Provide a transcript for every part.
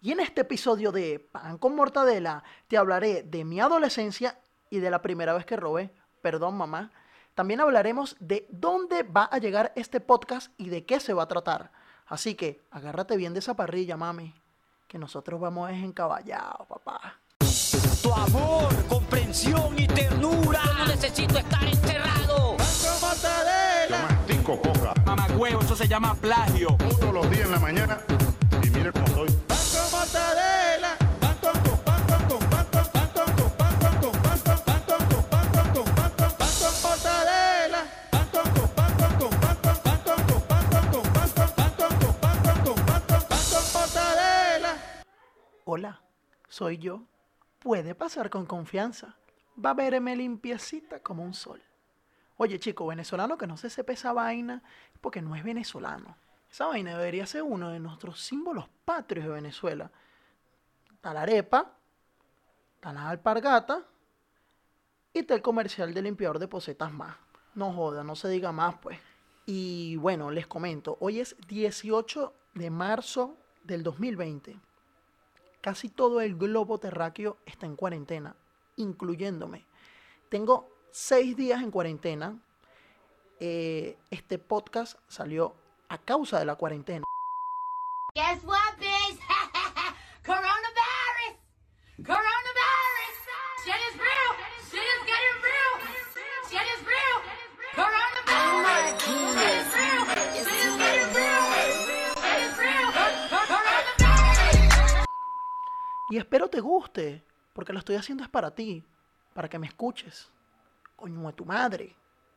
Y en este episodio de Pan con Mortadela te hablaré de mi adolescencia y de la primera vez que robé. Perdón, mamá. También hablaremos de dónde va a llegar este podcast y de qué se va a tratar. Así que agárrate bien de esa parrilla, mami, que nosotros vamos encaballados, papá. Tu amor, comprensión y ternura. Yo no necesito estar encerrado. Yo mastico coca Mamá huevo, eso se llama plagio. todos los días en la mañana soy yo. Puede pasar con confianza. Va a verme limpiecita como un sol. Oye, chico, venezolano que no se sepa esa vaina porque no es venezolano. Esa vaina debería ser uno de nuestros símbolos patrios de Venezuela. Está la arepa, está la alpargata y está el comercial de limpiador de posetas más. No joda, no se diga más, pues. Y bueno, les comento, hoy es 18 de marzo del 2020. Casi todo el globo terráqueo está en cuarentena, incluyéndome. Tengo seis días en cuarentena. Eh, este podcast salió a causa de la cuarentena. Guess what, bitch? Y espero te guste, porque lo estoy haciendo es para ti, para que me escuches. Coño a tu madre.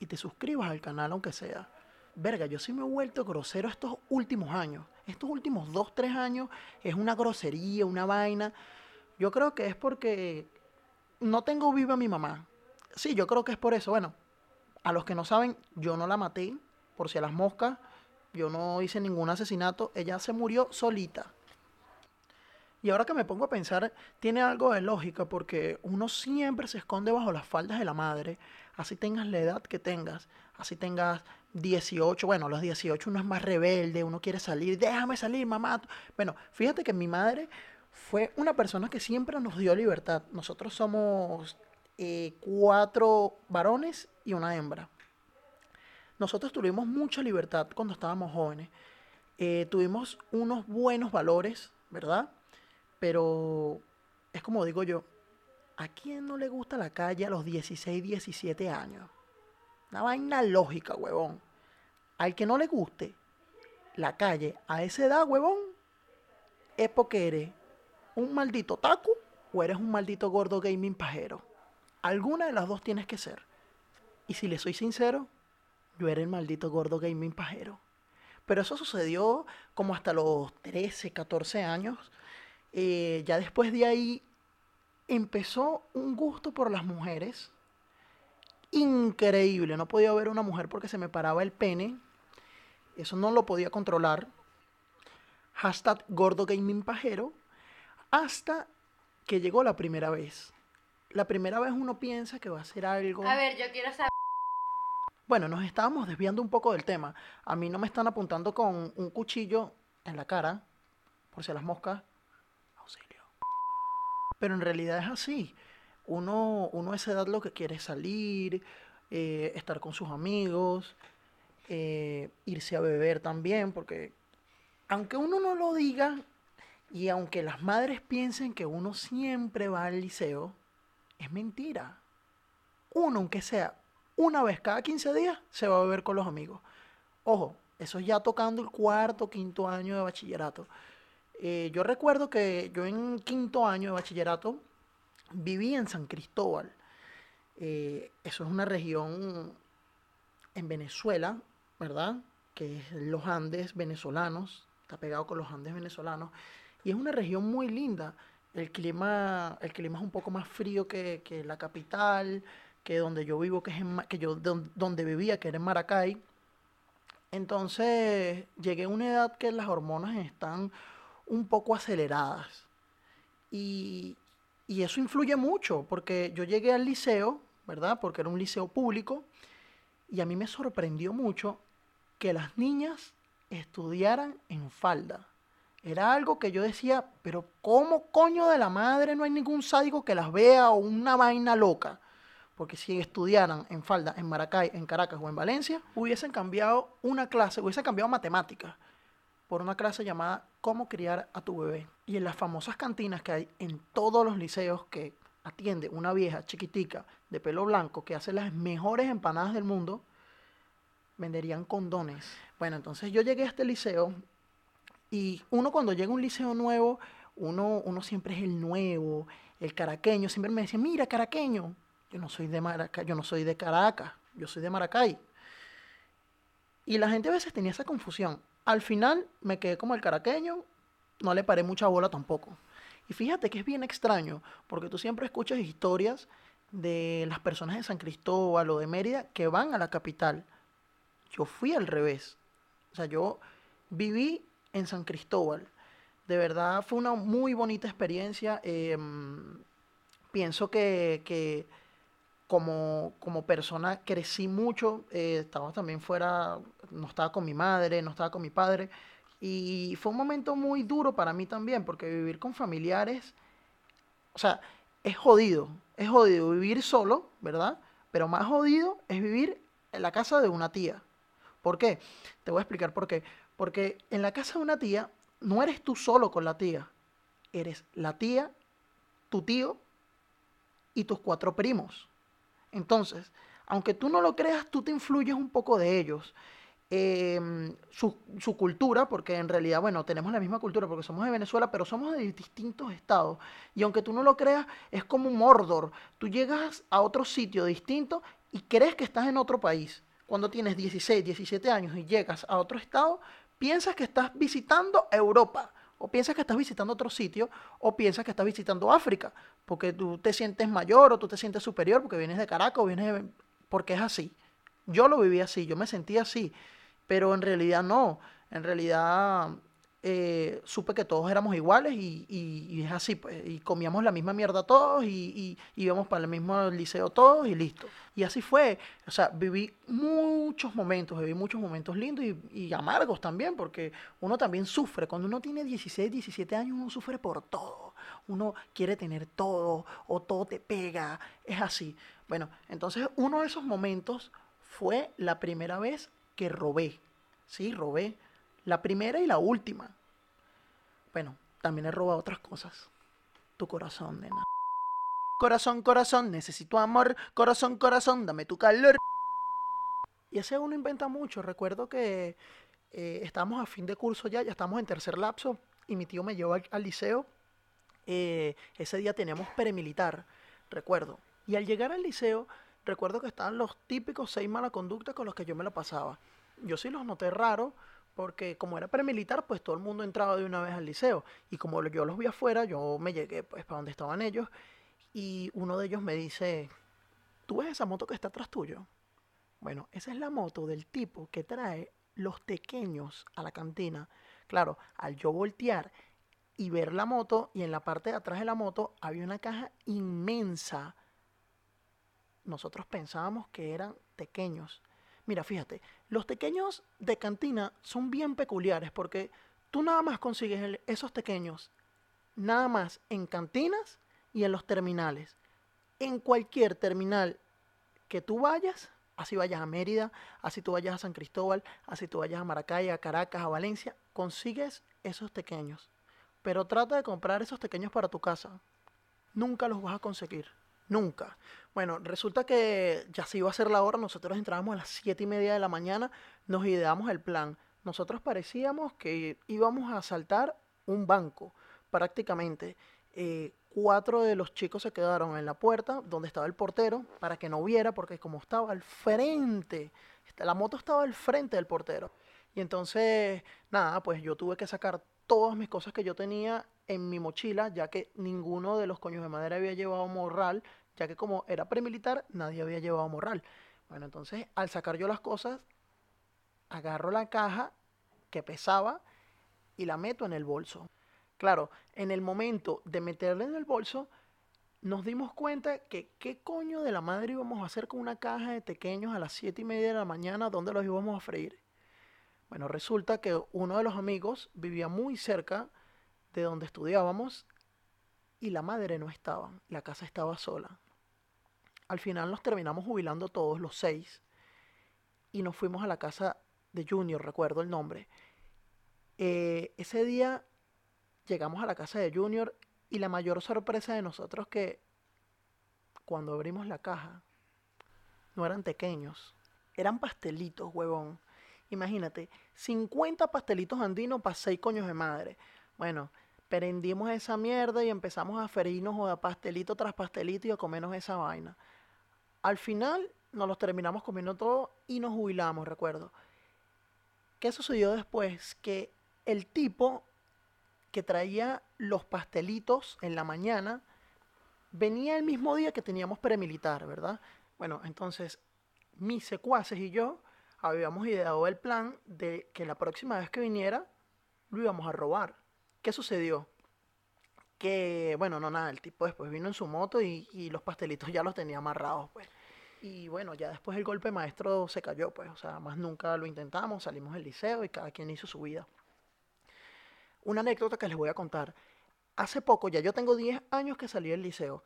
Y te suscribas al canal aunque sea. Verga, yo sí me he vuelto grosero estos últimos años. Estos últimos dos, tres años es una grosería, una vaina. Yo creo que es porque no tengo viva a mi mamá. Sí, yo creo que es por eso. Bueno, a los que no saben, yo no la maté, por si a las moscas. Yo no hice ningún asesinato. Ella se murió solita. Y ahora que me pongo a pensar, tiene algo de lógica porque uno siempre se esconde bajo las faldas de la madre, así tengas la edad que tengas, así tengas 18, bueno, a los 18 uno es más rebelde, uno quiere salir, déjame salir, mamá. Bueno, fíjate que mi madre fue una persona que siempre nos dio libertad. Nosotros somos eh, cuatro varones y una hembra. Nosotros tuvimos mucha libertad cuando estábamos jóvenes. Eh, tuvimos unos buenos valores, ¿verdad? Pero es como digo yo, ¿a quién no le gusta la calle a los 16, 17 años? Una vaina lógica, huevón. Al que no le guste la calle a esa edad, huevón, es porque eres un maldito taco o eres un maldito gordo gaming pajero. Alguna de las dos tienes que ser. Y si le soy sincero, yo era el maldito gordo gaming pajero. Pero eso sucedió como hasta los 13, 14 años. Eh, ya después de ahí empezó un gusto por las mujeres increíble. No podía ver una mujer porque se me paraba el pene. Eso no lo podía controlar. Hashtag gordo gaming pajero. Hasta que llegó la primera vez. La primera vez uno piensa que va a ser algo... A ver, yo quiero saber. Bueno, nos estábamos desviando un poco del tema. A mí no me están apuntando con un cuchillo en la cara, por si a las moscas. Pero en realidad es así. Uno, uno a esa edad lo que quiere es salir, eh, estar con sus amigos, eh, irse a beber también, porque aunque uno no lo diga y aunque las madres piensen que uno siempre va al liceo, es mentira. Uno, aunque sea una vez cada 15 días, se va a beber con los amigos. Ojo, eso es ya tocando el cuarto, quinto año de bachillerato. Eh, yo recuerdo que yo en quinto año de bachillerato viví en San Cristóbal. Eh, eso es una región en Venezuela, ¿verdad? Que es los Andes venezolanos, está pegado con los Andes venezolanos. Y es una región muy linda. El clima, el clima es un poco más frío que, que la capital, que donde yo vivo, que es que yo don- donde vivía, que era en Maracay. Entonces llegué a una edad que las hormonas están un poco aceleradas. Y, y eso influye mucho, porque yo llegué al liceo, ¿verdad? Porque era un liceo público, y a mí me sorprendió mucho que las niñas estudiaran en falda. Era algo que yo decía, pero ¿cómo coño de la madre no hay ningún sádico que las vea o una vaina loca? Porque si estudiaran en falda en Maracay, en Caracas o en Valencia, hubiesen cambiado una clase, hubiesen cambiado matemáticas por una clase llamada Cómo criar a tu bebé. Y en las famosas cantinas que hay en todos los liceos que atiende una vieja chiquitica de pelo blanco que hace las mejores empanadas del mundo, venderían condones. Bueno, entonces yo llegué a este liceo y uno cuando llega a un liceo nuevo, uno, uno siempre es el nuevo, el caraqueño. Siempre me decía, mira, caraqueño. Yo no soy de Maracay, yo no soy de Caracas, yo soy de Maracay. Y la gente a veces tenía esa confusión. Al final me quedé como el caraqueño, no le paré mucha bola tampoco. Y fíjate que es bien extraño, porque tú siempre escuchas historias de las personas de San Cristóbal o de Mérida que van a la capital. Yo fui al revés. O sea, yo viví en San Cristóbal. De verdad fue una muy bonita experiencia. em, pienso que, que como, como persona crecí mucho. eh, estaba también fuera, no estaba con mi madre, no estaba con mi padre. Y fue un momento muy duro para mí también, porque vivir con familiares, o sea, es jodido. Es jodido vivir solo, ¿verdad? Pero más jodido es vivir en la casa de una tía. ¿Por qué? Te voy a explicar por qué. Porque en la casa de una tía no eres tú solo con la tía. Eres la tía, tu tío y tus cuatro primos. Entonces, aunque tú no lo creas, tú te influyes un poco de ellos. Em, su, su cultura, porque en realidad, bueno, tenemos la misma cultura porque somos de Venezuela, pero somos de distintos estados. Y aunque tú no lo creas, es como un Mordor. Tú llegas a otro sitio distinto y crees que estás en otro país. Cuando tienes 16, 17 años y llegas a otro estado, piensas que estás visitando Europa, o piensas que estás visitando otro sitio, o piensas que estás visitando África, porque tú te sientes mayor o tú te sientes superior porque vienes de Caracas o vienes de... porque es así. Yo lo viví así, yo me sentí así, pero en realidad no. En realidad eh, supe que todos éramos iguales y, es así, pues. Y comíamos la misma mierda todos y, y íbamos para el mismo liceo todos y listo. Y así fue. O sea, viví muchos momentos, viví muchos momentos lindos y, amargos también, porque uno también sufre. Cuando uno tiene 16, 17 años, uno sufre por todo. Uno quiere tener todo o todo te pega. Es así. Bueno, entonces uno de esos momentos fue la primera vez que robé. Sí, robé. La primera y la última. Bueno, también he robado otras cosas. Tu corazón, nena. Corazón, corazón, necesito amor. Corazón, corazón, dame tu calor. Y ese uno inventa mucho. Recuerdo que eh, estábamos a fin de curso ya, ya estamos en tercer lapso. Y mi tío me llevó al, liceo. Eh, ese día teníamos peremilitar, recuerdo. Y al llegar al liceo, recuerdo que estaban los típicos seis malas conductas con los que yo me lo pasaba. Yo sí los noté raro, porque como era premilitar, pues todo el mundo entraba de una vez al liceo. Y como yo los vi afuera, yo me llegué pues para donde estaban ellos. Y uno de ellos me dice, ¿tú ves esa moto que está atrás tuyo? Bueno, esa es la moto del tipo que trae los pequeños a la cantina. Claro, al yo voltear y ver la moto, y en la parte de atrás de la moto había una caja inmensa. Nosotros pensábamos que eran pequeños. Mira, fíjate, los pequeños de cantina son bien peculiares porque tú nada más consigues esos pequeños nada más en cantinas y en los terminales. En cualquier terminal que tú vayas, así vayas a Mérida, así tú vayas a San Cristóbal, así tú vayas a Maracay, a Caracas, a Valencia, consigues esos pequeños. Pero trata de comprar esos pequeños para tu casa. Nunca los vas a conseguir. Nunca. Bueno, resulta que ya se iba a hacer la hora, nosotros entrábamos a las siete y media de la mañana, nos ideamos el plan. Nosotros parecíamos que íbamos a asaltar un banco, prácticamente. Eh, cuatro de los chicos se quedaron en la puerta donde estaba el portero para que no viera, porque como estaba al frente, la moto estaba al frente del portero. Y entonces, nada, pues yo tuve que sacar todas mis cosas que yo tenía en mi mochila, ya que ninguno de los coños de madera había llevado morral, ya que como era premilitar, nadie había llevado morral. Bueno, entonces, al sacar yo las cosas, agarro la caja que pesaba y la meto en el bolso. Claro, en el momento de meterla en el bolso, nos dimos cuenta que qué coño de la madre íbamos a hacer con una caja de pequeños a las siete y media de la mañana, ¿dónde los íbamos a freír? Bueno, resulta que uno de los amigos vivía muy cerca de donde estudiábamos y la madre no estaba, la casa estaba sola. Al final nos terminamos jubilando todos los seis y nos fuimos a la casa de Junior, recuerdo el nombre. Eh, ese día llegamos a la casa de Junior y la mayor sorpresa de nosotros que cuando abrimos la caja no eran pequeños, eran pastelitos, huevón. Imagínate, 50 pastelitos andinos para 6 coños de madre. Bueno, prendimos esa mierda y empezamos a ferirnos o a pastelito tras pastelito y a comernos esa vaina. Al final nos los terminamos comiendo todo y nos jubilamos, recuerdo. ¿Qué sucedió después? Que el tipo que traía los pastelitos en la mañana venía el mismo día que teníamos premilitar, ¿verdad? Bueno, entonces mis secuaces y yo habíamos ideado el plan de que la próxima vez que viniera lo íbamos a robar. ¿Qué sucedió? Que, bueno, no nada, el tipo después vino en su moto y, y los pastelitos ya los tenía amarrados, pues. Y bueno, ya después el golpe maestro se cayó, pues, o sea, más nunca lo intentamos, salimos del liceo y cada quien hizo su vida. Una anécdota que les voy a contar. Hace poco, ya yo tengo 10 años que salí del liceo.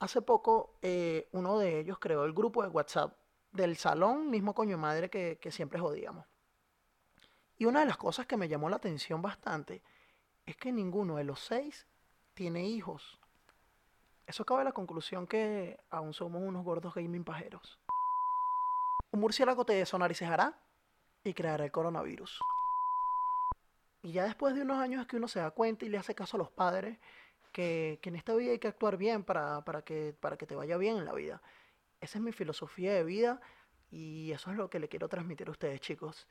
Hace poco, eh, uno de ellos creó el grupo de WhatsApp del salón, mismo coño madre que, que siempre jodíamos. Y una de las cosas que me llamó la atención bastante es que ninguno de los seis tiene hijos. Eso cabe a la conclusión que aún somos unos gordos gaming pajeros. Un murciélago te sonaricejará y creará el coronavirus. Y ya después de unos años es que uno se da cuenta y le hace caso a los padres que, que en esta vida hay que actuar bien para, para, que, para que te vaya bien en la vida. Esa es mi filosofía de vida y eso es lo que le quiero transmitir a ustedes, chicos.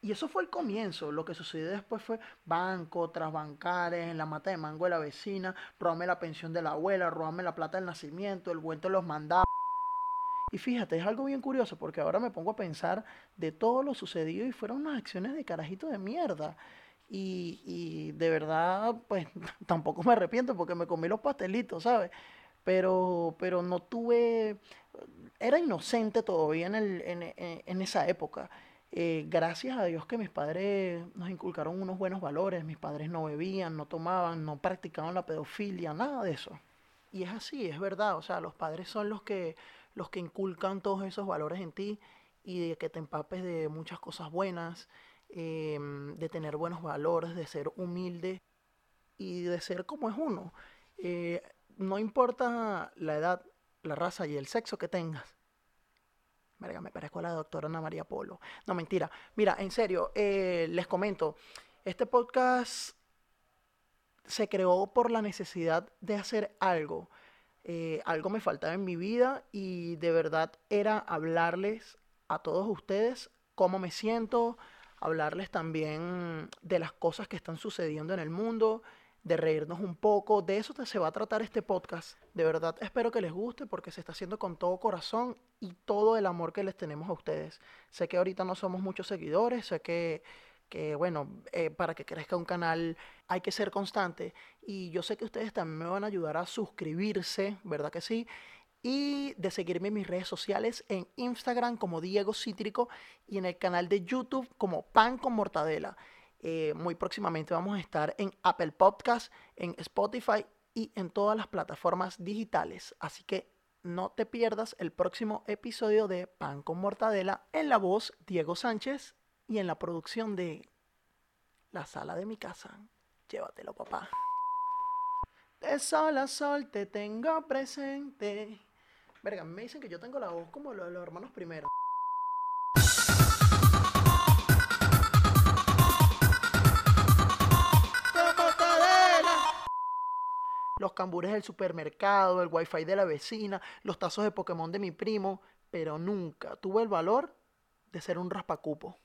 Y eso fue el comienzo. Lo que sucedió después fue banco tras bancares, en la mata de mango de la vecina, robarme la pensión de la abuela, robarme la plata del nacimiento, el vuelto de los mandados. Y fíjate, es algo bien curioso porque ahora me pongo a pensar de todo lo sucedido y fueron unas acciones de carajito de mierda. Y, y de verdad, pues tampoco me arrepiento porque me comí los pastelitos, ¿sabes? Pero, pero no tuve, era inocente todavía en, el, en, en- esa época. Eh, gracias a Dios que mis padres nos inculcaron unos buenos valores, mis padres no bebían, no tomaban, no practicaban la pedofilia, nada de eso. Y es así, es verdad, o sea, los padres son los que, los que inculcan todos esos valores en ti y de que te empapes de muchas cosas buenas, em, de tener buenos valores, de ser humilde y de ser como es uno. Eh, no importa la edad, la raza y el sexo que tengas. Verga, me parezco a la doctora Ana María Polo. No, mentira. Mira, en serio, eh, les comento. Este podcast se creó por la necesidad de hacer algo. Eh, algo me faltaba en mi vida y de verdad era hablarles a todos ustedes cómo me siento, hablarles también de las cosas que están sucediendo en el mundo, de reírnos un poco. De eso se va a tratar este podcast. De verdad espero que les guste porque se está haciendo con todo corazón y todo el amor que les tenemos a ustedes. Sé que ahorita no somos muchos seguidores, sé que, que bueno, eh, para que crezca un canal hay que ser constante y yo sé que ustedes también me van a ayudar a suscribirse, ¿verdad que sí? Y de seguirme en mis redes sociales en Instagram como Diego Cítrico y en el canal de YouTube como Pan con Mortadela. Eh, muy próximamente vamos a estar en Apple Podcast, en Spotify y en todas las plataformas digitales. Así que no te pierdas el próximo episodio de Pan con Mortadela en la voz Diego Sánchez y en la producción de La Sala de mi casa. Llévatelo, papá. De sol a sol te tengo presente. Verga, me dicen que yo tengo la voz como lo de los hermanos primero. Los cambures del supermercado, el wifi de la vecina, los tazos de Pokémon de mi primo, pero nunca tuve el valor de ser un raspacupo.